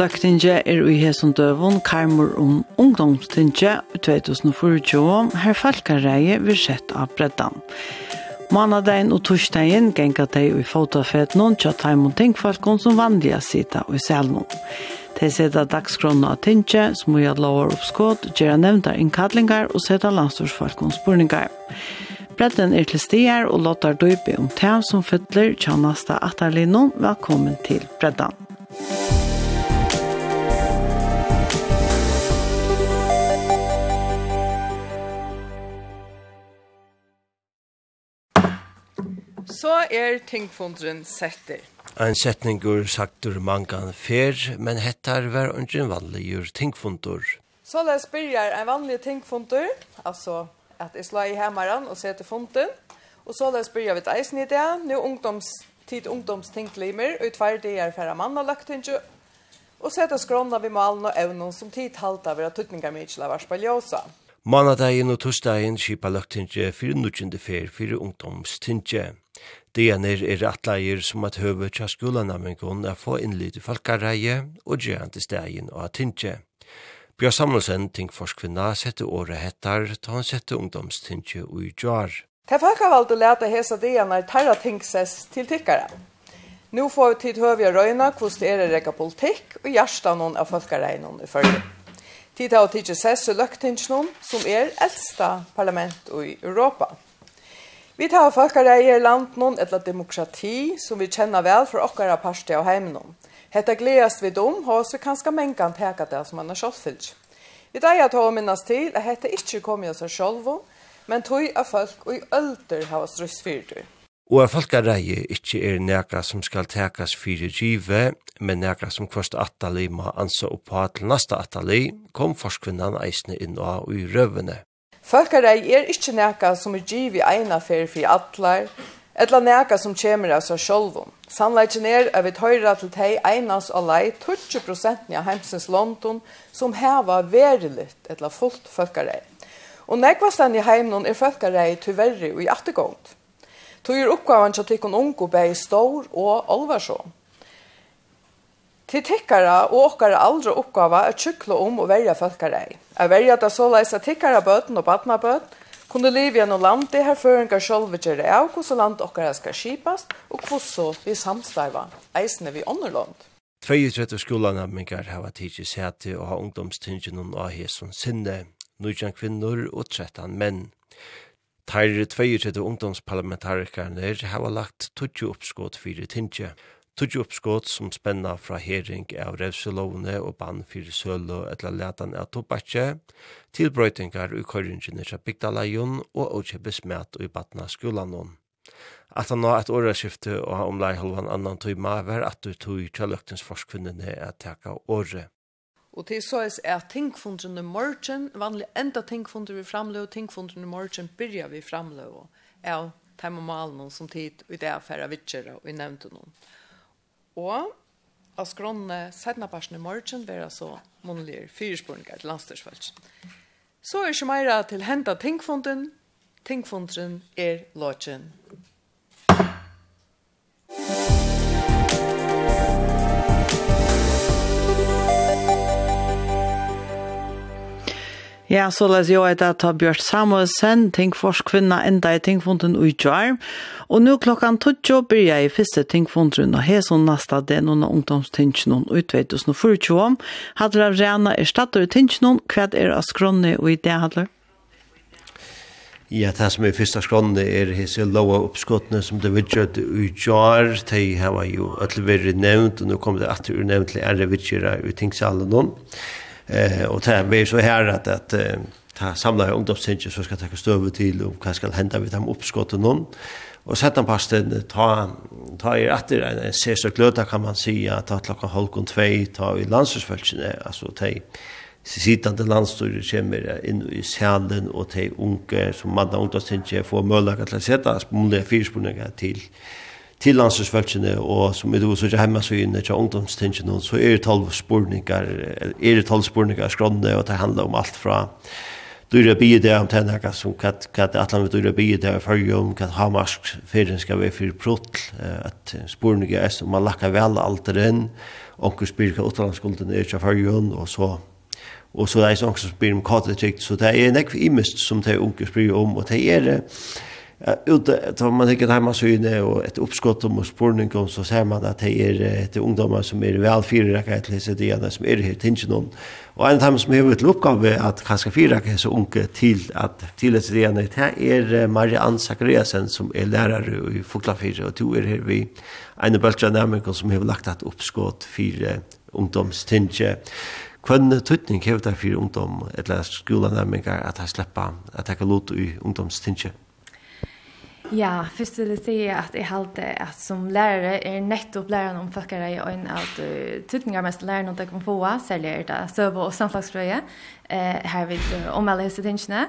løgtinget er i hesson døvun karmur om ungdomstinget 2024, her falkareie vil sett av breddan. Manadagen og torsdagen genga de i fotofetnån tja taimon tingfalkon som vanliga sida og i selnån. De seta dagskrona av tinget, smuja lovar oppskåd, gjerra nevntar innkallingar og seta landstorsfalkon spurningar. Bredden er til stier og låtar døype om tæv som fytler tja nasta atarlinon. Velkommen til Breddan. Musik så er tingfondren setter. En setningur sagtur mangan fer, men hettar var ungen vanligur tingfundur. Så les byrjar en vanlig tingfundur, altså at jeg slår i hemmeren og setter funden. Og så la byrjar vi et eisen i det, nå ungdoms, tid ungdomstingklimer, og i det er færre mann og lagt inn og sette skrona vi malen og evnen som tid halter ved at tøtninger mye var spaljosa. Manadagen og torsdagen skipa løgtinget fyrir nudgjende fer fyrir ungdomstinget. Det er, er atleier som at høve tja skolanamengon er få innlyd i falkareie og gjerne til stegin og tinge. Bjørn Samuelsen, tingforskvinna, sette året hettar, ta han sette ungdomstintje ui jar. Det er folkevalgte lete hesa dina er tarra tingses til tikkara. Nå får vi tid høve røyna hvordan det er reka politikk og gjersta noen av folkareinon i følge. Tid har tidsi sess og løktinsjon som er eldsta parlament i Europa. Vi tar folkareier i noen eller demokrati som vi kjenner vel for okkara parste og heimenom. Hetta gledast vi dom, og så kanska mengan teka det som man er sjålfylg. Vi dreier ta å minnes til at hetta ikkje kom jo seg sjålvo, men tog av folk og i ølder oss strøysfyrdur. Og at folkareie ikkje er nekra som skal tekas fyrir give, men nekra som kvart attali ma ansa oppa til nasta atali, kom forskvinnan eisne inn og i røvene. Folkarei er ikkje neka som er giv i eina fer fri atlar, etla neka som kjemur av seg sjolvum. Sannleikin er at vi tøyra til tei einas og lei 20% av heimsins London som heva veriligt etla fullt folkarei. Og nekvastan i heimnon er folkarei verri og i attegånd. Tøyr oppgavan til tikkun ungu bei stor og olvarsån. Til tikkara og okkara aldre oppgava er tjukla om å verja folkarei. Er verja da så leis at tikkara bøten og badnabøten kunne liv gjennom landi her føringar sjolve gjerre av hvordan land okkara skal skipast og hvordan vi samstaiva eisne vi ånderlånd. 32 skolana mingar hava tidsi til og ha ungdomstingin og ahe som sinne, 19 kvinnor og 13 menn. Tær 22 ungdomsparlamentarikarnir hava lagt 20 oppskot fyrir tingje. Tudje uppskott som spenna fra hering av revselovene og bann fyrir sølo etla letan av tobakje, tilbrøytingar i køyringene fra bygdalajon og åkjebes mæt i batna skolanon. At han nå et åreskifte og omlai halvan annan tøyma var at du tøy tjalløktens forskvinnene er teka året. Og til så er at tingfundren i morgen, vanlig enda tingfundren vi framløy, tingfundren i morgen byrja vi framløy av termomalen som tid og det affæra og i nevnte noen. Og av skronne setnaparsen i morgen vera så månedlige fyrspurninger til landstyrsfølg. Så er ikke meira til henta tingfunden. Tingfunden er lodgen. Thank you. Ja, så les jeg et at Bjørn Samuelsen, Tinkforskvinna, enda i Tinkfonden utgjør. Og nå klokkan 12 blir jeg i første Tinkfonden, og her som neste det noen av ungdomstinkene ut 2024. Hadler av Rena er stater i tinkene, hva er av skronne og i det hadler? Ja, det som er første skronne er hese lova oppskottene som det vidtjød utgjør. De har jo alle vært nevnt, og nå kommer det at du er nevnt til ære vidtjøret i tinksalen. noen. Eh och det är så här att att ta samla ungdomstinge så ska ta stöv till och vad ska hända vid dem uppskott och någon. Och sätta på ta ta i att det är så så klöta kan man säga ta klockan halv 2 ta i landslagsfältet alltså ta sittande landstyret kommer inn i salen og til unge som mandag ungdomstinget får mulighet til å sette mulige fyrspurninger til til landslagsfölkene, og som er så ikke hjemme så inne til ungdomstingene, så er det tolv spurningar, er det tolv spurningar skrånne, og det handler om alt fra dyra bi det om tenna här som kat kat att han dyra bi det för om kat ha mask för ska vi för protl att spurningar är som man lakka väl allt den och spyrka utlandsskulden är för ju och så og så er det som spyr om kattetrikt, så det er nekv imist som det er spyr om, og det er Ja, ute, tar man ikke hjemme syne og et oppskott om spurning om, så ser man at det er et ungdomar som er vel fyrrekket til disse är som er her til noen. Og en av dem som har ett oppgave at kanskje fyrrekket så unge til at til disse är det er Marianne Zachariasen som er lärare i Foklafire, og to er her vi en av av nærmengen som har lagt et oppskott for ungdomstinge. Kvann tøtning har det for ungdom, eller skolenærmengen, at jeg slipper at jeg kan låte i ungdomstinge. Ja, først vil jeg si at jeg halte at som lærere er nettopp læreren om folkere i øynene at uh, tutningar mest læreren om det kan få særlig er det søve og samflagsfröje eh, här vid uh, om alla tingene.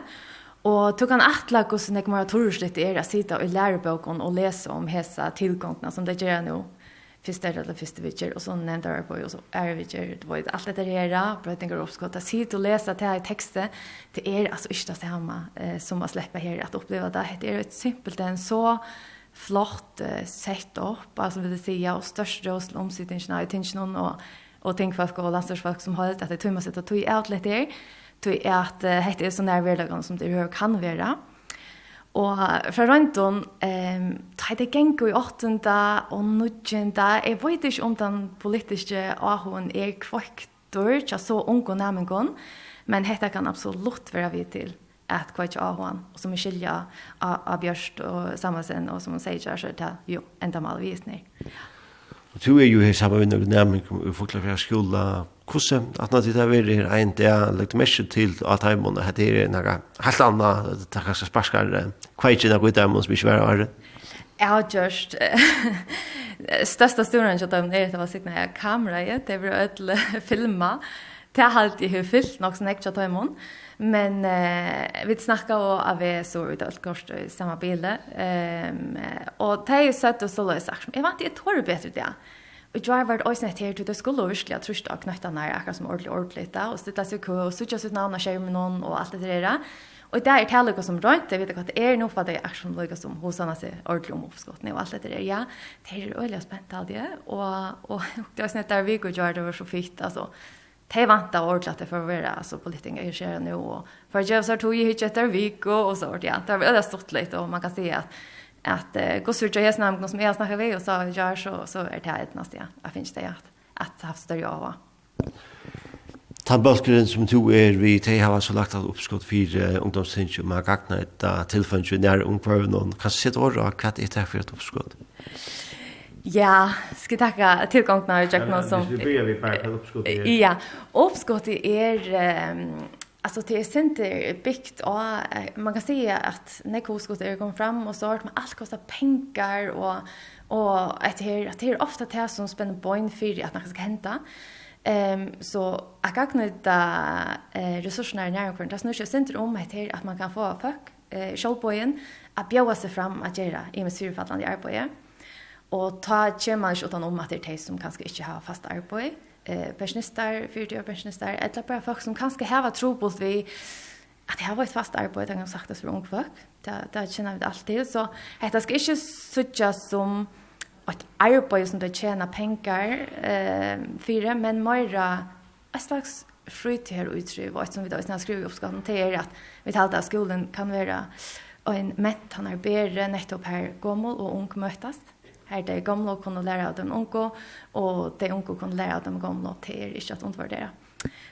Og tog han atla hvordan jeg må ha torsligt er å sitte og lære boken og lese om hese tilgångene som det gjør nå första eller första vitcher och så nämnde jag på och så är ju det var ju allt det där brötningar och uppskott att sitta och läsa det här i texten det är alltså inte det hemma eh, som man släpper här att uppleva det det är ett simpelt en så flott eh, sett upp alltså vill det säga och största och omsittningarna i tensionen och och tänk folk och landslagsfolk som har att det tömmas sätta tog outlet där tog är att det är så nära verkligen som det kan vara Og fra Røyndon, um, da det gengur i åttende og nødgjende, Jeg vet ikke om den politiske ahoen er kvøktor, ikke så ung og nærmengon, men dette kan absolutt være vi til at kvøkje ahoen, og som er skilja av, av Bjørst og Samansen, og som hun sier ikke, så det jo enda mal visning. Og du er jo her sammen med nærmengon, og folk fra skola, kusse at når det er vært her en dag, lagt mest til at heimene at det er noe helt annet, det er kanskje sparskar kveitje noe i dem som ikke var her. Jeg har gjort største storen til dem er det var sikkert her kameraet, det var ødel filma, det har alltid hun fyllt nok som jeg ikke tar imot. Men eh, vi snackar och av vi så ut allt kort i samme bilde Ehm og det är ju sött och så løs sagt. Jag vet inte, jag tror det bättre det. Og jeg var også nett her til det skulle virkelig ha trusht av knøttene her, akkurat som ordentlig ordentlig da, og stille seg kø, og suttet sitt navn og skjer med noen og alt det der. Og det er til lykke som rønt, jeg vet ikke hva det er nå, for det er akkurat som lykke som hos henne seg ordentlig om oppskottene og alt det der. Ja, det er øyelig spent av det, og, og det var snett der vi går gjør det var så fint, altså. Det vant av ordentlig at det får være, altså, på litt engang skjer nå, og for jeg gjør så tog jeg ikke etter vik, og så ordentlig, ja, det har veldig øyelig stått litt, og man kan si at at uh, gå surt jag är snabb som jeg snakker vi og så gjør så så er det et nästa ja. Jeg finner det at, att att ha større av. Tabbalskren som to er vi te har så lagt av oppskott for uh, ungdomstinsk, og man gagner et uh, ett til nære ungkvarven og kan sitta och hva er det for et oppskott? Ja, skal jeg takke tilgangene av Jack Nelson. Ja, vi begynner vi bare på uppskottet. Ja, oppskottet er... um, Alltså det är inte byggt och man kan se att när koskot är kom fram och så har man allt kostar pengar och och att det är att det är ofta det som spänner boin för att man ska hämta. Ehm um, så jag kan knyta eh, resurserna i närheten. Det snurrar sig inte om att, att man kan få fuck eh, showboyen att bjöda sig fram att göra i med syrfallande arbete. Och ta tjänar utan om att det är de som kanske inte har fast arbete eh pensionister, fyrtio pensionister, eller bara folk som kanske har trobult vi att det har varit fast arbete har sagt det för ung folk. Det det känner vi alltid så detta ska inte sucha som att arbete som det tjänar pengar eh för men mera ett slags fritid här utrymme vad som vi då sen skriver upp ska hantera att vi talar att skolan kan vara en mätt han är bättre nettopp här gammal och ung mötas. Her de gamle kunne lære av de unge, og de unge kunne lære av de gamle til ikke at undervurdere.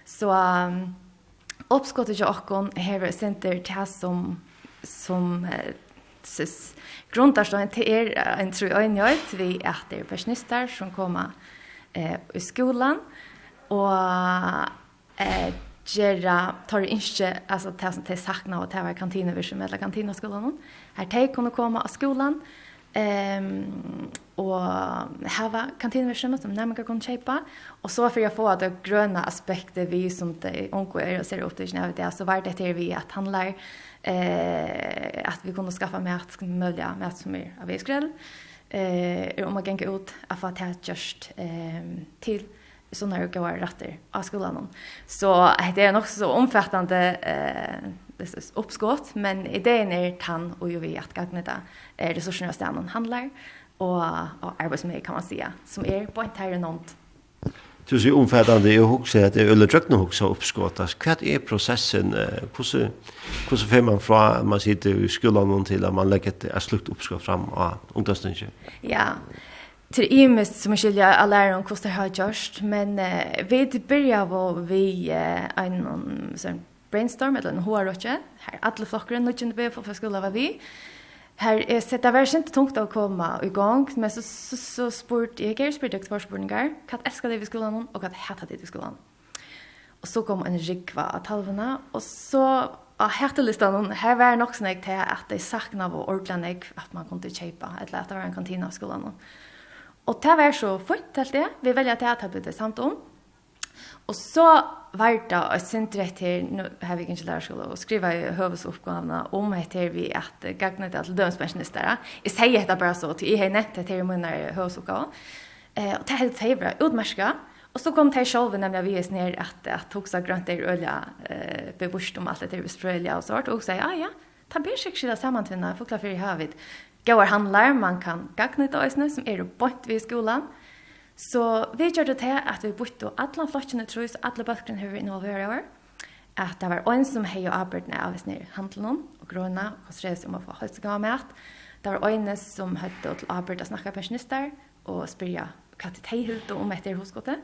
Så um, oppskottet til åkken har senter til som, som uh, sys, grunntarstående til er en tro øynjøyt vi at det er pensjonister som kommer uh, i skolan og uh, gera tar ikke altså det som de sakna og det var kantine vi som medler kantine skolan her de kunne komme av skolan og Ehm och hava kantinversioner som närmare kan köpa och så för jag få att gröna aspekter vi som det onko är och ser upp det när det så vart det är vi att handlar eh att vi kunde skaffa mer att möjliga mer som är av Israel eh om man gänga gå ut att få ta just ehm till såna olika rätter av skolan. Så det är nog så omfattande eh uppskott, men idén är tant och ju vi att gagna det resurserna som man handlar och, och arbetsmiljö kan man säga, som är på ett här nånt Du ser omfattande, jag också att det är tröckna huxar uppskottas. Vad är processen? Hur får man från man sitter i skolan till att man lägger ett slukt uppskott fram och ungdomsstyrelsen? Ja, til imest som er skilja a læra om hvordan det har gjørst, men uh, vi byrja av vi uh, en um, sånn brainstorm eller en HR-rotje. alla alle flokkeren, nødgjende vi för skolen var vi. Her er sett det var ikke tungt å komme i gang, men så, så, så spurte jeg, jeg spurte ikke spørsmålninger, hva elsker det vi skulle skolen og hva hater det vi skulle skolen. Og så kom en rikva av talvene, og så av hertelistan, her var nok snakk til at jeg sakna av ordentlig at man kunne kjøpe, eller at det var en kantina av skolen. Og det var så fort helt det. Vi velger til at det ble det samt om. Og så var det et senter etter, nå har vi ikke lært skole, og skriver jeg høvesoppgavene om etter vi at gagnet til dømspensjonister. Jeg sier dette bare så, til jeg har nett etter min høvesoppgave. Eh, og det er helt bra, utmerket. Og så kom det selv, nemlig vi er är at att tok seg grønt der öliga eh bevurst om alt etter är bespröliga och sånt och säga ja ja ta bär sig skylda samman till när förklara i havet. Gåar handlar man kan gagna det som er jo bort vid skolan Så vi gjør det til at vi bytte alle flokkene trus, alle bøkene har vi involveret over, at det var en som hei og arbeidene av oss nere handelen og grønne, og konstrueres om å få høysegav med det var en som høyde til arbeid å snakke pensjonister og spyrja hva til de høyte om etter hoskottet.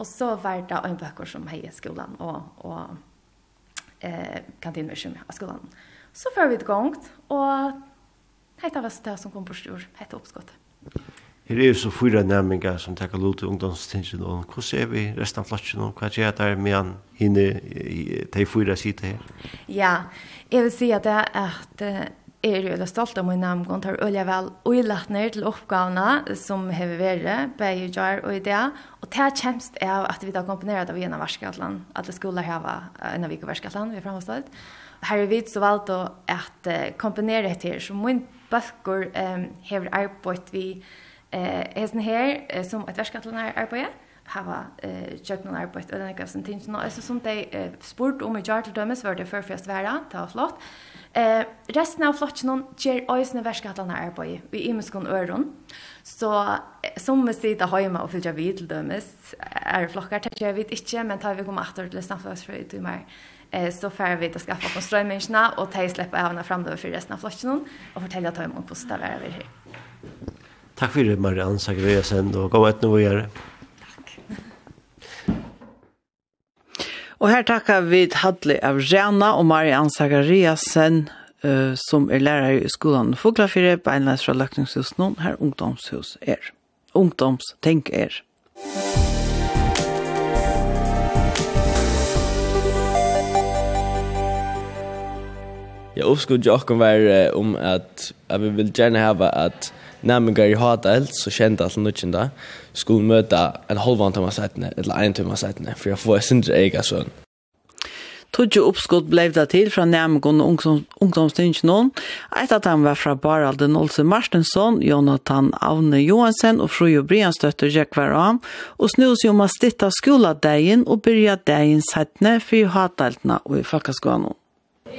Og så var det en bøker som hei skolan og, og eh, kantinversum av skolen. Så før vi et gongt, og hette var det som kom på stor, hei til oppskottet. Her er så fyra næmingar som teka lut i ungdomstinsen, og hvordan ser vi resten av flotjen, og hva gjør det med han hinne, til fyra sida her? Ja, jeg vil si at det er at jeg er veldig stolt av min namngånd, tar øye vel og ned til oppgavene som har vært, bare jar og idea, og det er kjemst av at vi da komponerer det av verskatland, at det skulle hava en av vikerverskatland, vi er framhåndstått. Her er vi så valgt å komponere det så min bøkker um, har arbeidt vi, Eh, hesen her som ett på arbeid, hava eh jöknan arbeitt eller något sånt ting. så som de eh, spurt om i jar dömes var det för först vara ta flott. Eh resten av flotchen ger ösna värskatlarna arbeid i imskon öron. Så eh, som vi sitter hemma och fylja vid till dömes är flockar täcker jag vet inte men tar vi kommer åter till snabbast för ut i mer eh så får vi att skaffa på strömmingsna och ta släppa även fram då för resten av flotchen och fortälja ta om hur det var över här. Takk fyrir Marianne Zachariasen og gå et noe gjøre. Og her takkar vi Hadli av Rena og Marianne Zachariasen uh, som er lærer i skolan Foglafire, beinleis fra Løkningshus nå, her ungdomshus er. Ungdomstenk er. Ja, oppskuddet jo akkur var om at jeg vil gjerne hava at nämingar i Hadelt så kände att nutchen där skulle möta en halvan timme sättne eller en timme sättne för jag får sin egen sån. Tudje uppskott blev det till från Nämgon och ungdomstingen. Ett av dem var från Baralden Olsen Marstensson, Jonathan Avne Johansen och Brian støtter Jack Varan. Och snus om att stitta skoladagen och börja degen sättne för hataltna och i Falkaskånen.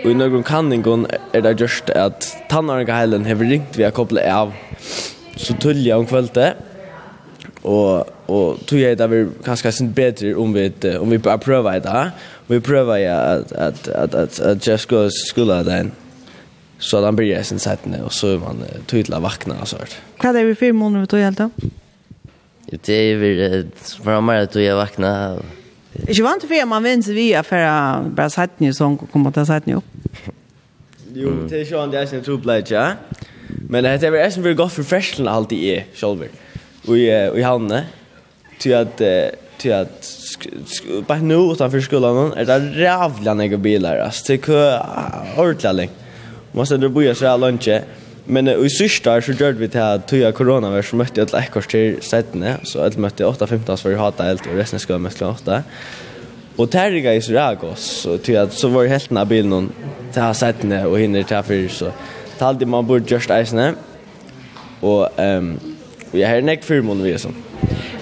Og i någon kanningen er det just at tannarga heilen har ringt vi kopplet av så tullja om kvällte. Og og tog jeg det vi kanske sint bedre om vi om vi bare prøver det. Vi prøver ja at at at at, att just gå skola den. Så den blir jag sen sett nu och så man tydla vakna og sånt. Hva er det vi fyrer måneder vi tog helt då? Det er är väl framåt att jeg vakna. Ikke vant for man vinner vi er for å bare sette ned sånn og komme til å sette ned opp. Jo, det er sånn det er sin tropleid, ja. Men det är väl väldigt gott för freshen alltid i är själva. Vi vi har den till att till att bara nu utanför skolan är det rävla några bilar alltså det kö ordentligt länge. Måste det boja så här lunche. Men i sista så gjorde vi till att tuja corona var så mötte jag ett ekors till sättene så ett mötte 8-15 för jag hatade helt och resten skulle mötte 8. Og terriga i Suragos og til at så var helt av bilen til till sättene og hinner till för så det halde man borde just eisne. Og ehm um, og jeg har nek firmon vi som.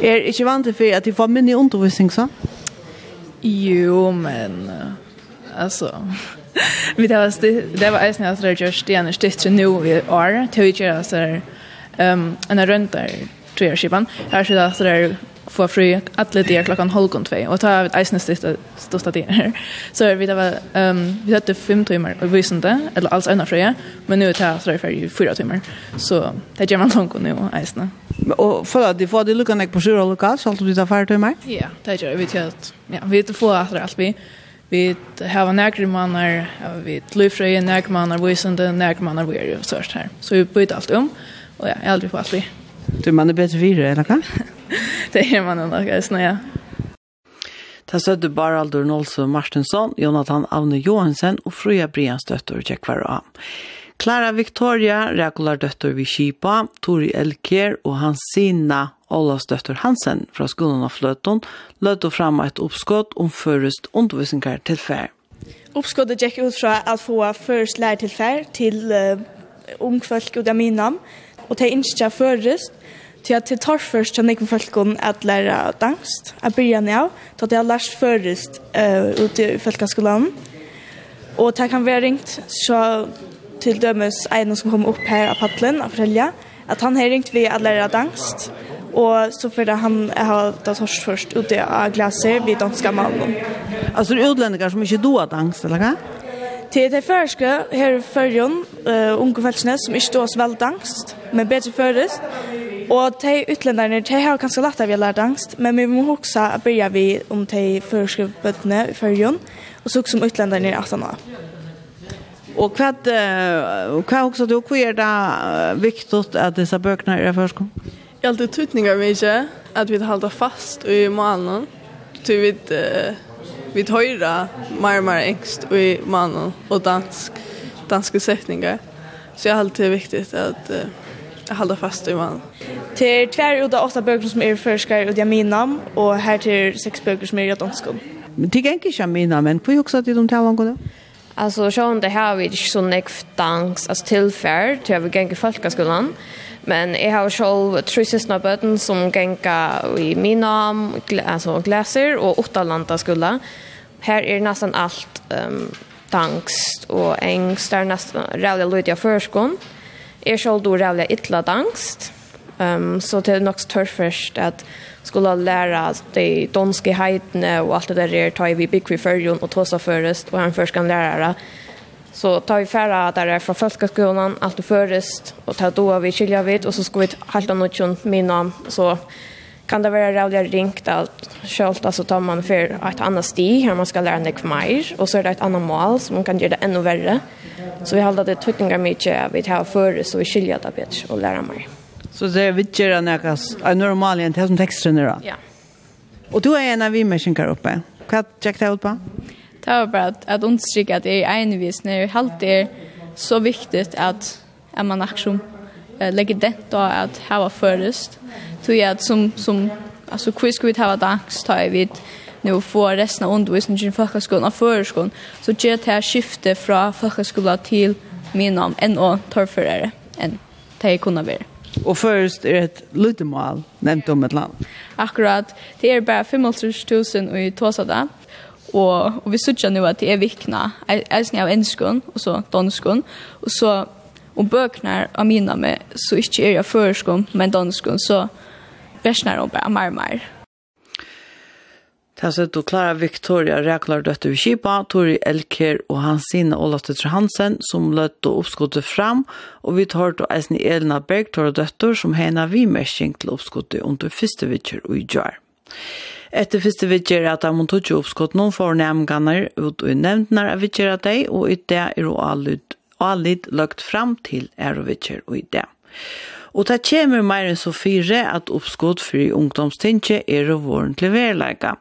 Er ikke vant til for at du får minne undervisning så? Jo, men altså vi det var det var eisne at det just det er stitch nu vi är til vi gjør så ehm en rundt der tror jeg skipan. Her så där få fri alla de klockan halv och två och ta ett isnes sista största det här. Så vi det var ehm vi hade fem timmar och visande eller alls ena fria men nu är det här så det är fyra timmar. Så det ger man långt nu isna. Och för att det får det lucka nek på sjön lucka så allt du tar fyra timmar. Ja, det gör vi till att ja, vi det får att allt vi vi har några mannar vi lyfter några mannar vi sände några vi är ju så här. Så vi byter allt om. Och ja, jag aldrig på allt vi. Du, man er bedre fyra, eller hva? det är man nok, jeg snøy, ja. Ta sødde Baraldur Nolso Martinsson, Jonathan Avne Johansen och Fruja Brians döttor Jack av. Clara Victoria, Regular döttor vid Kipa, Tori Elker och Hansina Olavs döttor Hansen från skolen av Flöton lødde fram ett uppskott om først undervisninger til fær. Uppskottet gikk ut fra att få först lärtillfärg till uh, ungfolk og daminam, og det er ikke først, til at det tar først til nekve folkene at lære dansk, at byrja av, til at jeg har lært først uh, ute i folkeskolen. Og det kan være ringt så til dømes en som kommer opp her av paddelen av fortelle at han har ringt ved at lære dansk, og så fyrir han har da torsk først ute av glaser vid danska mannen. Altså utlendinger som ikke doa dansk, eller hva? Til det første her i førjen, uh, unge felskene, som ikke står så veldig angst, men bedre førest. Og de utlenderne, de har kanskje lagt av å lære angst, men vi må også begynne vi om de første bøttene i førjen, og så som utlenderne i 18 år. Og hva, uh, hva også du, hva er det viktig at disse bøkene er førske? Jeg har alltid tutninger mye, at vi holder fast i malen, til vi... Uh, vi tøyra mer og mer engst i mannen og dansk, danske setningar. Så jeg har alltid viktigt at uh, jeg holder fast i mannen. Til tver ut av åtta böcker som er forskar ut min namn og her til seks böcker som er i danskon. Men det gikk ikke namn, men på också att de talangene? Alltså, det har vi ikke så nekv dansk, altså tilferd, til jeg vil gikk i folkeskolan. Men jeg har selv tre søsne bøten som ganger i min navn, altså glaser, og åtta landa skulle. Her er nesten alt um, dangst og engst, det er nesten rævlig lydig av førskånd. Jeg selv rævlig ytla dangst, um, så det er nok tørførst at skulle læra de danske heitene og alt det der er, tar vi bygg i førjon og tåsa først, og han først kan læra det Så tar vi färra där är från folkskolan allt och förrest och tar då vi skilja vid och så ska vi halta något minnan så kan det vara rävliga ringt allt. Självt alltså tar man för ett annat stig här man ska lära sig mer och så är det ett annat mål som man kan göra det ännu värre. Så vi håller det tuttingar mycket vi tar för så vi skiljer det bättre och lära mer. Så det är vi gör näkas är normalt inte som texten är då? Ja. Och du är en av vi människor uppe. Vad checkar ut på Det var bara att, att understryka att det är envis när det alltid är så viktigt att, att man också äh, lägger det då att ha förrest. Tror jag att som, som alltså hur ska vi ta dags ta vi nu få resten av undervisningen i folkhögskolan och förskolan så ger det här skifte från folkhögskolan till min namn än och torrförare än det jag kunde vara. Och först är ett lutemål nämnt om ett land. Akkurat, det är bara 55 000 i Tåsada Og, og vi søkja nu at det er vikna, eisen av enskun, og så danskun, og så om bøknar av mina med, så ikkje er jeg førskun, men danskun, så versnar om bare mer mer. Tessa du Klara Victoria reklar døtte vi kipa, Tori Elker og hans sine Døtter Hansen som løtt og oppskottet fram, og vi tar til eisen i Elna Berg, Tora Døtter, som hena vi mersing til oppskottet under første vitser og i jar. Etter første vidtjer at de måtte ikke oppskott noen fornemmganger ut og nevntene av vidtjer at de, og i det er jo allid lagt fram til er og vidtjer og i det. Og det kommer mer enn så fire at oppskott for ungdomstinget er og våren til verleika.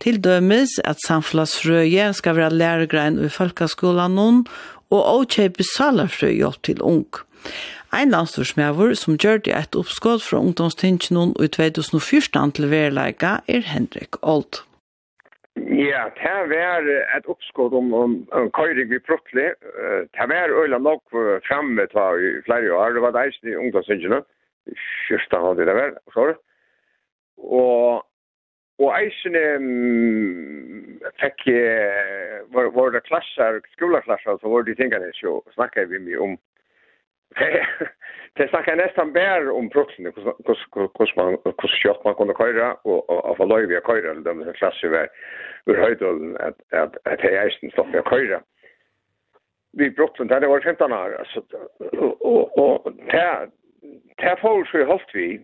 Til dømes at samfunnsfrøye skal være læregrein i folkeskolen noen, og åkjøpe salerfrø hjelp til ung. Ein landstorsmæver som gjør det et oppskått fra ungdomstingene i 2014 til verleika er Henrik Old. Ja, det var et oppskått om, om, om køyring vi plutselig. Det var øyla nok fremme ta i flere år. Det var det eisen i ungdomsingene. Kjørsta hadde det var, sorry. Og, og eisen um, fikk var, var det klasser, skolaklasser, så var det tingene som snakket vi mye om Det snackar nästan bär om proxen, hur man hur skött man kunde köra och och få lov att köra den där klasser var ur höjden att att att det är inte stopp att köra. Vi proxen där det var 15 år så och och där där får så hållt vi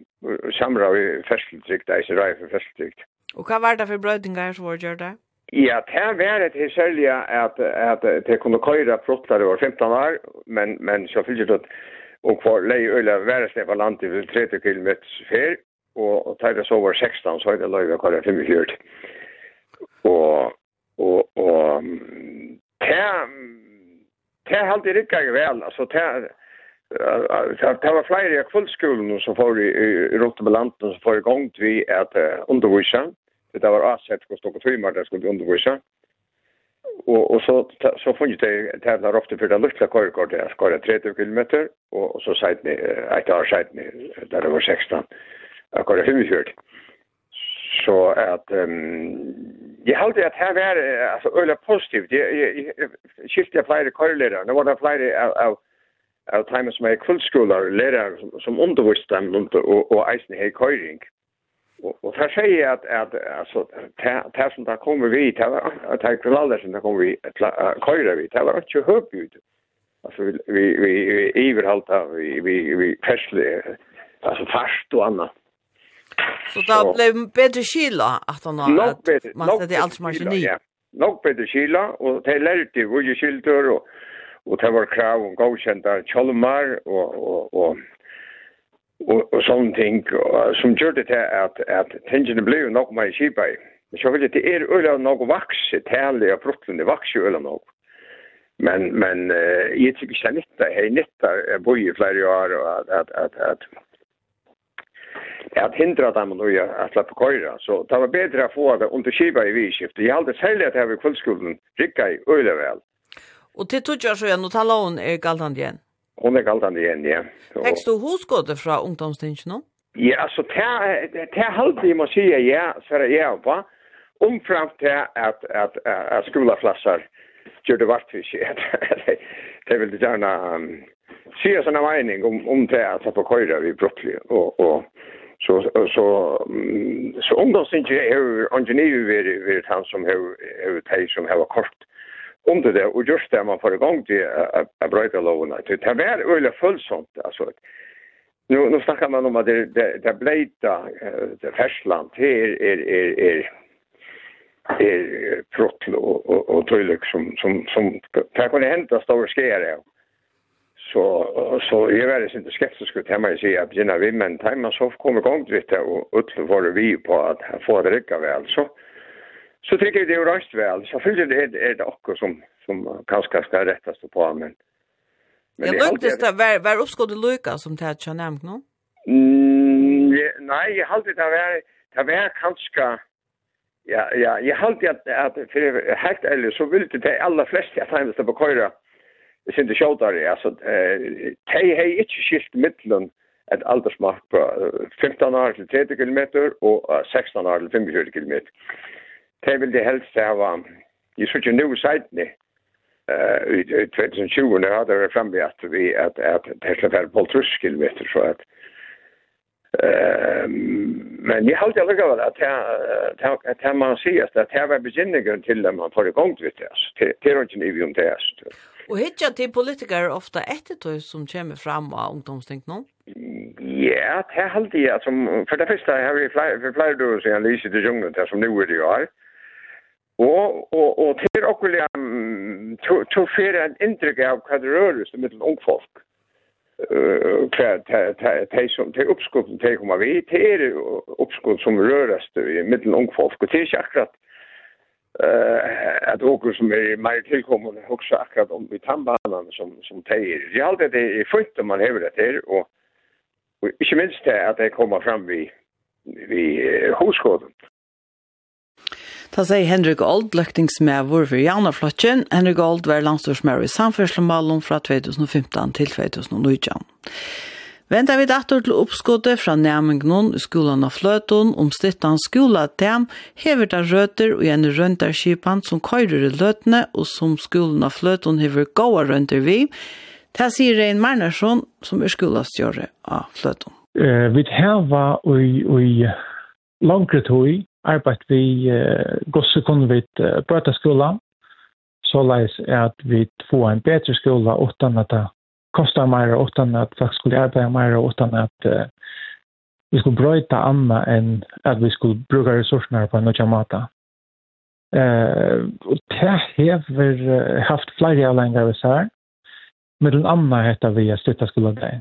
samra vi färskeltryck där så där för festligt. Och vad var det för brödingar som var gjorda? Ja, det var et særlig at, at det kunne køyre prottere var 15 år, men, men så fyllde det og for lei øyla væresne på landet ved 30 km fer, og, og tar det så over 16, så er det løyve køyre 45. Og, og, og det, det halte jeg ikke vel, altså det, Det var flere i kvullskolen som får i, i, i Rottebelanden som får i gang til at uh, undervisa det var avsett hos några timmar där skulle undervise. Og, og så så funnit det tävlar ofta för det lilla körkort där skara 30 km och, och så sagt ni ett år sagt ni där det var 16. Jag körde 45. Så att um, jag hade att här var alltså öle positivt. Jag, jag, jag skiftade flera körledare. Det var det flera av, av av timer som är kvällsskolar, lärare som, som undervisade dem och, och eisen hej köring. Mm Och och där säger att att alltså tä som där kommer vi där att där kriminella som där kommer vi att köra vi där var inte höp ut. Alltså vi vi vi överhalta vi vi vi färsle alltså fast och annat. Så då blev bättre skilla att han har man sätter allt som är ny. Nog bättre skilla och det lärde hur ju skiltor och och det var krav om godkända kjolmar och och och og, og sånne ting, og, som gjør det til at, at tingene ble nok mer kjipa i. Men så vil det er øyla nok vakse, tale og brottlende vakse øyla nok. Men, men uh, jeg tykker ikke nytta, jeg nytta, jeg bor i flere år, og at, at, at, at at hindra dem nu at släppa köra så det var bättre att få det under skiva i viskift. Jag hade sälja att här vid kvällsskolan ricka i öle väl. Och det tog jag så jag nu talar hon är galtan igen. Hon er galt igjen, ja. Fikk du hosgåte fra ungdomstingen nå? Ja, altså, det er halvt jeg må si ja, så er jeg på, omframt til at, at, at, at gjør det vart for seg. Det vil gjerne um, si en sånn mening om, om det at jeg får køyre i Brokkli. Og, og så, så, så ungdomstingene er jo ingeniører ved han som har teg som har kort under det och just det man får igång till att bryta loven. Det är väl öliga fullsomt. Alltså, nu, nu snackar man om att det, det, det blejta det färsland här är, är, är, är protl och, och, och tydligt som, som, som det kan hända stora skär det. Så, så jag var inte skeptisk att hemma i sig att gynna vi, men tajma så kommer igång till det och utlövar vi på att få det rycka väl. Så, så tycker jag det är rätt väl. Så fyller det är det också som som kanske ska rättas på men Men jag lukktes det var var uppskott Luca som det jag nämnt nu? Mm, nej, jag hade det var det var kanske ja ja, jag hade att att för helt eller så ville det alla flesta att han på köra. Det synte det alltså eh tej hej inte skift mitteln ett aldersmark på 15 år till 30 km och 16 år till 45 km det vil det helst hava. i så ikke noe siden i 2020 når hadde det fremme at vi at, at det skal være på kilometer så at men jeg halte allega at at det man sier at det var begynningen til at man får i gang til det til rundt ikke vi om det Og hitja til politikere ofta etter som kommer fram av ungdomstenk nå? Ja, det er alltid, altså, for det første har vi flere flere dører siden lyset i junglen, det som nu er det jo her, Og, og, og til okkurlega, to fyrir en indrygg av hva det rørest mittel ung folk. Hva de som, de uppskotten de kommer vi, til er uppskott som rørest mittel ung folk. Og det er ikke akkurat at okkur som er meir tilkommende hugsa akkurat om i tannbanan som, som de er. Jeg halte det er fyrt om man hever det til og, og ikke minst det at de kommer fram vi, vi huskotten. Da sier Henrik Old, løktingsmævor for Janaflotjen. Henrik Old var landstorsmævor i samførslemalen fra 2015 til 2019. Venta vi dator til oppskottet fra næmingen i skolan av fløton om stittan skolatem hever der røter og røntar røntarskipan som køyrer i løtene og som skolan av fløton hever gåa rønter vi. Det sier Rein Marnarsson som er skolastjøret av fløton. Eh, vi heva og i langre tog arbeidt vi uh, gosse kunne vi uh, brøtaskola, så leis er at vi får en bedre skola utan at det kostar mer, utan at folk skulle arbeide mer, utan at uh, vi skulle brøyta anna enn at vi skulle bruka resurserna på en nødja mata. Uh, og det har uh, haft flere avlengar vi sær, med den anna heter vi er styrta skulle det.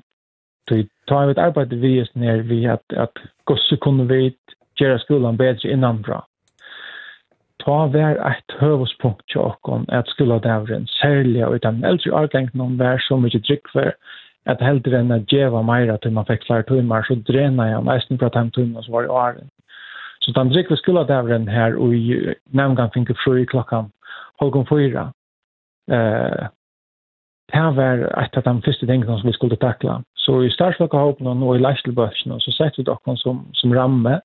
Så ta vi et arbeid vi er vi at, at gosse kunne vi gjøre skolan bedre innanbra. Ta vær eit høvuspunkt til åkken at skoladavren, særlig og den eldre avgengene vær så mye drikkver at heldre enn at djeva meira til man fikk flere timer, så drena jeg nesten fra de timene som var i åren. Så den drikkver ved skoladavren her, og i nevngan finke fru i klokkan halvgån fyra, eh, det var et av de første tingene som vi skulle takla. Så i startflokka håpen og i leistelbøsene så sett vi dere som, som ramme,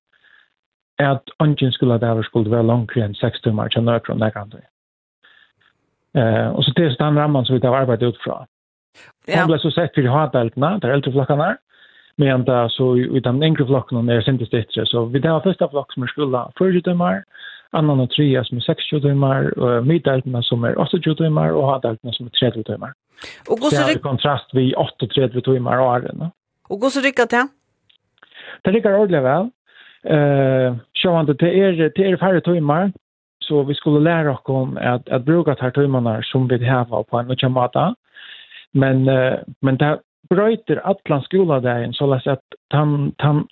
at ungen skulle det skulle være langere enn seks timer til nøkker og kan du. Eh, og så det er den rammen som vi tar arbeid ut fra. Ja. Han ble så sett for hadeltene, der eldre flokkene er, men da så i den yngre flokkene er sintes dittre, så vi tar første flokk som er skulle 40 timer, annan og trea som er 60 timer, og middeltene som er 80 timer, og hadeltene som er 30 timer. Og så er det kontrast vi 38 timer og årene. Og hvordan rykker det? Det rikker ordentlig vel eh så sjåande det är det är färre timmar så vi skulle lära oss om att att bruka de här timmarna som vi har på en och mata men uh, men det bröter alla skolan där så läs att han han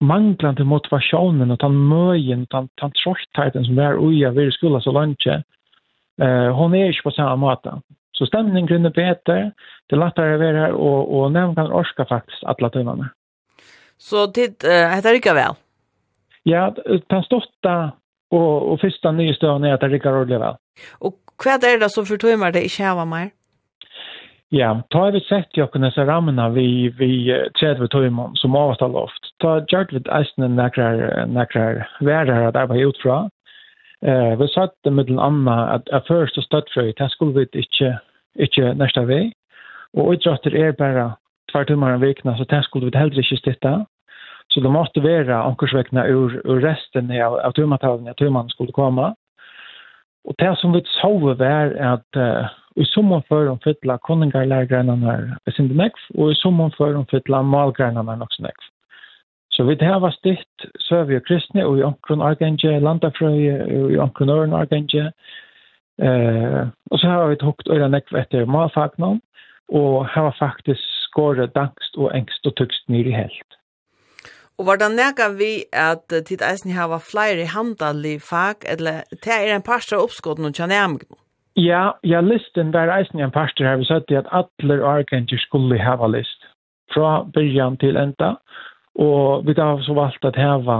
manglar till motivationen och han möjen han han tröttheten som är oja vid skola så långt eh hon är ju på samma mata så stämningen kunde bättre det lättare att vara här och och nämn kan orska faktiskt alla timmarna Så tid, uh, heter det ikke vel? Ja, den ståtta og, og fyrsta nye støvn er at det rikker ordentlig vel. Og hva er det som fortøymer det ikke hava mer? Ja, ta har vi sett jo kunne se rammene vi, vi tredje tøymer som avtal loft. Ta gjør vi eisene nekrar, nekrar værer at arbeid utfra. Eh, vi satt det med den andre at, at først og støtt støttfrøy, det skulle vi ikke, ikke nærsta vei. Og utrattet er bare tvær tøymer en vikna, så det skulle vi heller ikke stitta. Så det måste vara ankorsväckna ur, ur resten av, av tummatavlen, att tumman skulle komma. Och det som vi såg var att uh, i summan för de fytla koningarlägrarna är sin nekv, och i summan för de fytla malgrarna är också nekv. Så vi har stitt Sövje og Kristne og i omkron Argenge, Landafrøye og i omkron Øren Argenge. Eh, og så har vi tåkt øyne nekv etter malfagnom og har faktisk skåret dangst og engst og tøkst nyr i helt. Og var det nega vi at tid eisen hava flere handalig fag, eller det er en parstra oppskott noen kjernæmig nå? Ja, ja, listen var eisen en parstra har vi sett i at atler arkanger skulle hava list fra byrjan til enda. Og vi har så valgt at hava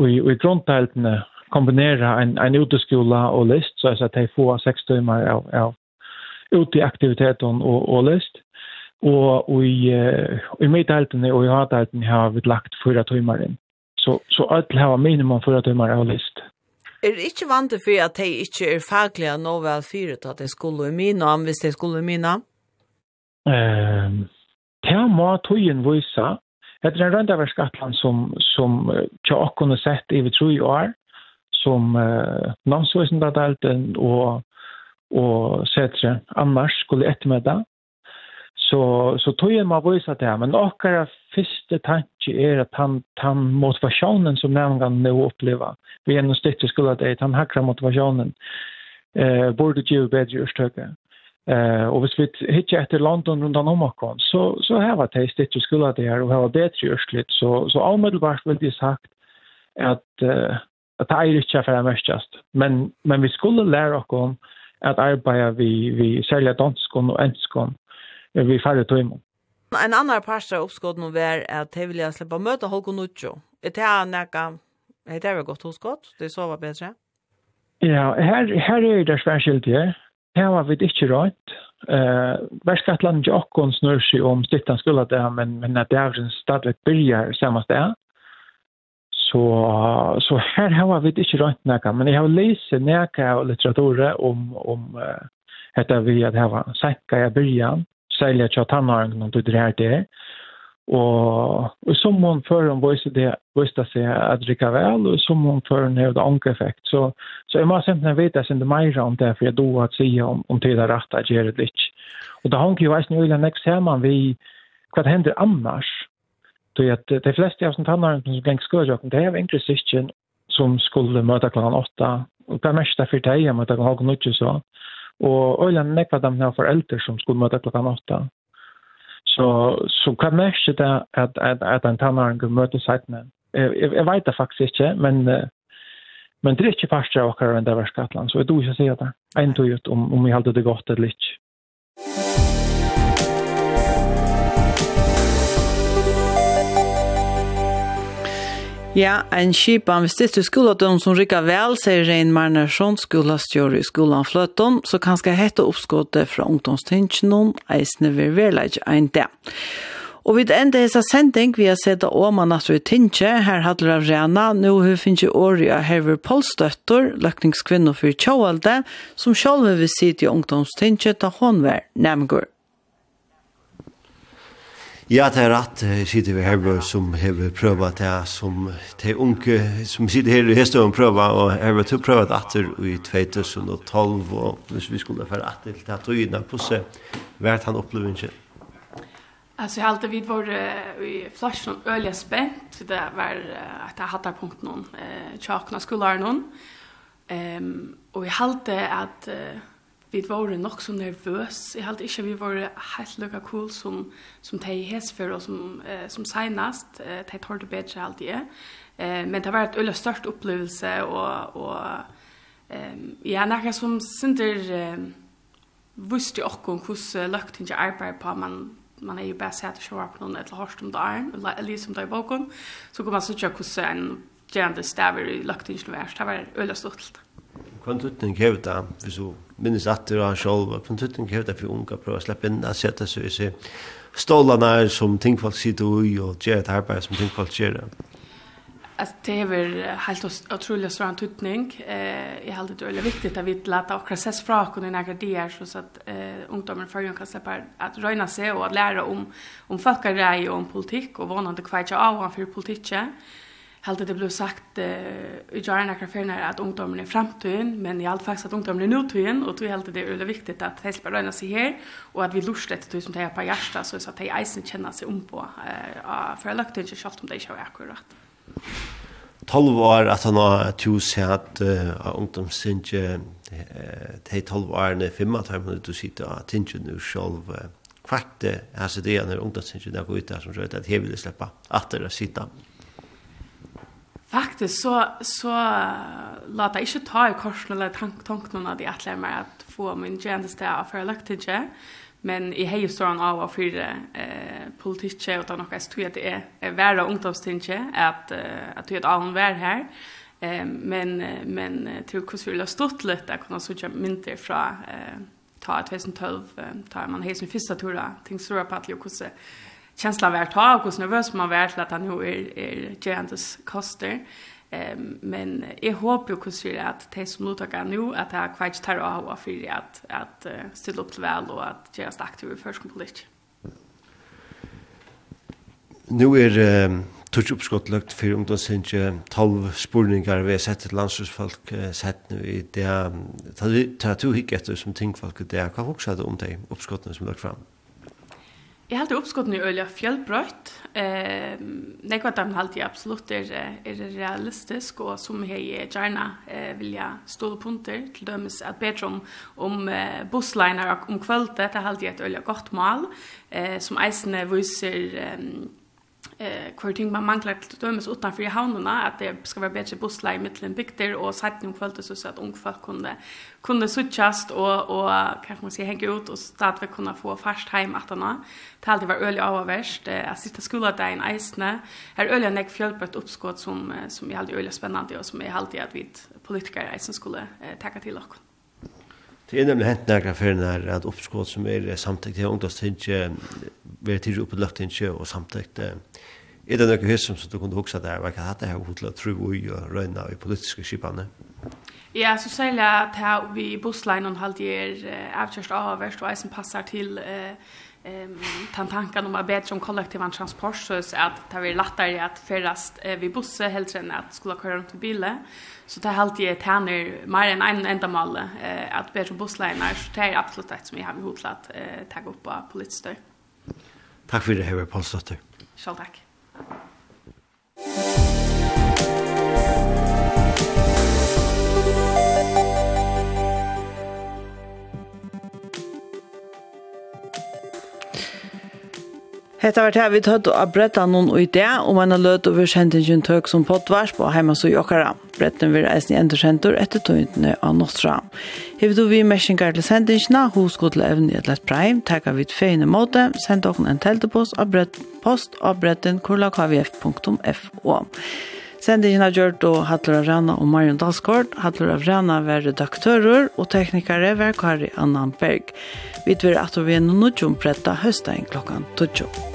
i, i grunnteltene kombinera en, en uteskola og list, så at de får seks timer av, av ute i aktiviteten og, og list og i i meddeltene og i hadelten har vi lagt fyra timmar inn. Så så öll har minimum fyra timmar av list. Er det ikke vant for at de ikke er faglige nå vel fyra at de skulle i mina, om hvis de skulle i mina? Ehm, det må togjen vise. Det er en skattland som, som ikke har kunnet sett i vi tror i år, som eh, landsvisende delten og, og setter annars skulle ettermiddag. Så så tog jag mig visa det här men några första tanke är att han han motivationen som nämligen nu uppleva vi är nog stötte skulle att det han hackra motivationen eh borde ju bättre urstöka. Eh och hvis vi hittar efter London runt om Omakon så så här var det stötte skulle att det här och var bättre urslit så så omedelbart vill det sagt att att det är inte för mestast men men vi skulle lära oss om att arbeta vi vi sälja danskon och enskon vi færre tøymer. En annan part av oppskåden var at jeg vil slippe å møte Holgo Nuccio. Er det her nekka, er det her godt hoskått? Det sover bedre? Ja, her, her er det svært ja. Her var vi ikke rødt. Eh, Værskatland ikke akkurat snør seg om stikten skulle det, men, men at det er en stadig byrger samme sted. Så, så her har vi ikke rødt nekka, men jeg har lyst nekka av litteraturet om, om uh, dette vi at her var senka i byrjan særlig at tannaren noen tog det her det. Og, og som hun før hun viste det, viste seg at det ikke vel, og som hun før hun hevde ankereffekt. Så, så jeg må simpelthen vite at jeg ikke mer om det, for jeg då at si om, om det er rett at gjøre det litt. Og da hun ikke veis noe eller nekst man vi hva det hender annars. Så at de fleste av tannaren som gikk skørjøkken, det er egentlig sikkert som skulle møte klokken åtta. Og det er mest derfor det er møte klokken åtta så. Og øyland nekva dem her foreldre som skulle møte klokken åtta. Så, så hva merker det at, at, at en tannaren kan møte seitene? Jeg, jeg, jeg vet det faktisk ikke, men, men det er ikke fast av okkar enn det var så jeg tror ikke å si det. En tog ut om, om vi halte det godt eller ikke. Ja, en kipan vi det er skoladom som rikka vel, sier Rein Marnersson, skolastjør i skolan Fløton, så kan skal hette oppskåttet fra ungdomstinsjonen, eisne vi være ein det. Og vid enda hessa sending vi har sett Åma Natru Tinsje, her hadler av Rena, nå hun finnes jo året av Herver Polstøtter, løkningskvinner for Tjåalde, som sjálf vil sitte i ungdomstinche ta håndvær, nemgur. Ja, det er rett, sitter vi her som har prøvet det, som de unge som sitter her i Hestøven prøver, og har har vi prøvet etter i 2012, og hvis vi skulle få rett til at øyne på seg, vært han opplever ikke? Alltså jag alltid vid var i flashen öliga spent, for det var att jag hade punkt någon eh noen, um, någon. Ehm och alltid at... att vi var nok så nervøs. Jeg hadde ikke vi var helt lukka cool som, som de hesfer og som, eh, som senest. Eh, de tar det bedre alltid. Eh, men det var et øyla størst opplevelse og, og eh, ja, noe som synder eh, visste jo også hvordan løkt ikke arbeider på man man er jo bare sett og sjåar på noen etter hørst om dagen, eller som det er bakom, så kan man sikkert hvordan en gjerne staver i løkt ikke noe verst. Det var øyla stort. Kvann tutning hever det, hvis du minnes at du har sjolv, kvann tutning hever det for unga prøver å slippe inn at sette seg i seg er som tingfolk sitter ui og gjør et arbeid som tingfolk gjør det. Alltså det är väl helt otroligt stor antutning. Eh jag hade det väldigt viktigt att vi låta och process fra kunna några där så att eh ungdomar för kan släppa att röna sig och att lära om om folkare och om politik och vad någon det kvar av för politiken helt det blev sagt eh, i Jarna Akrafirna att ungdomen är framtiden, men i allt faktiskt att ungdomen är nutiden och tror helt det är väldigt viktigt att det ska röna sig här och att vi lustar det som det är på hjärta så att de isen känner sig om på eh, för jag lagt inte kjallt om det inte var akkurat. 12 år att han har to sett uh, ungdomstinge de 12 årene femma han du sitter at tinge nu själv kvarte alltså det är när ungdomstinge där går ut där som så att det vill släppa att det sitta. Faktiskt så så låta inte ta i korsen eller tank tanken att jag att mig att få min tjänste där för elektriker. Men i hej står han av för eh politik och utan något tror jag det är är värre ungdomstinge att att det är hon vär här. eh men men tror hur skulle stått lite att kunna söka mynter från eh ta 2012 tar man hej som första tura där. Så på att jag kunde känslan av att ha och hur nervös man var att han nu är, är Giants koster. Ehm men jag hoppas ju hur att det som nu tar nu att det här kvart tar av och för att, att uh, ställa upp väl och att göra sig aktiv i förskolepolitik. Nu är um, up skott lagt för om då syns ju 12 spurningar vi har sett ett landslagsfolk uh, sett nu i det här. Det här tog hick efter som tänkfolk det här. Vad också om det uppskotten som lagt fram? Jeg halte oppskottene i øyla fjellbrøyt. Eh, det var dem halte jeg absolutt er, er realistisk, og som jeg gjerne eh, vilja ståle punter, til dømes at bedre om, om eh, bussliner om kvöldet, det halte jeg et øyla godt mal, eh, som eisene viser eh, eh kvar ting man manglar till dömes utanför i havnarna att det ska vara bättre bussleie i midtelen bygder, och sett noen kvalitet så att ung folk kunde kunde suttjast och och kan man ska hänga ut og vi kunna få fast hem att henne. Det alltid var öliga av värst att sitta skola där i isne här her ølig enn på ett uppskott som, som är alltid öliga spännande och som är alltid att vi politikere eisen skulle eh, takke till dere. Det er nemlig hent nærkere for når at oppskått som er samtidig til ungdomstinje, vi er tidlig oppe løgtinje og samtidig er det noe hysum som du kunne huske der, hva kan dette her hodla tru og røyna i politiske skipane? Ja, så særlig at her vi bussleinen halde er avkjørst avhverst og eisen passar til uh, ehm tan tanken om att bättre om kollektiva transport så att det blir lättare att färdas eh, vid busse helt än att skulle köra runt i bilen. Så det är alltid tjänar mer än en enda mål eh, att bättre busslinjer så det är absolut ett som vi har hotat att eh, ta upp på politiskt. Tack för det här Paul Stotter. Själv tack. Hetta vart her vi tøtt og bretta noen og idé om en løt over kjentingen tøk som pottvars på heima så jokkara. Bretten vil eisen i endersentur etter tøyntene av Nostra. Hevet du vi meskingar til sendingina, hos god til evnen i et lett breim, tagga vi et feine måte, send okken en teltepost av brett, post av bretten kurlakvf.fo. Sendingen har gjort og Hattler av Rana og Marion Dalsgård. Hattler av Rana var redaktører og teknikere var Kari Annan Berg. Vi tver at vi er noe nødgjom bretta høsten klokkan 12.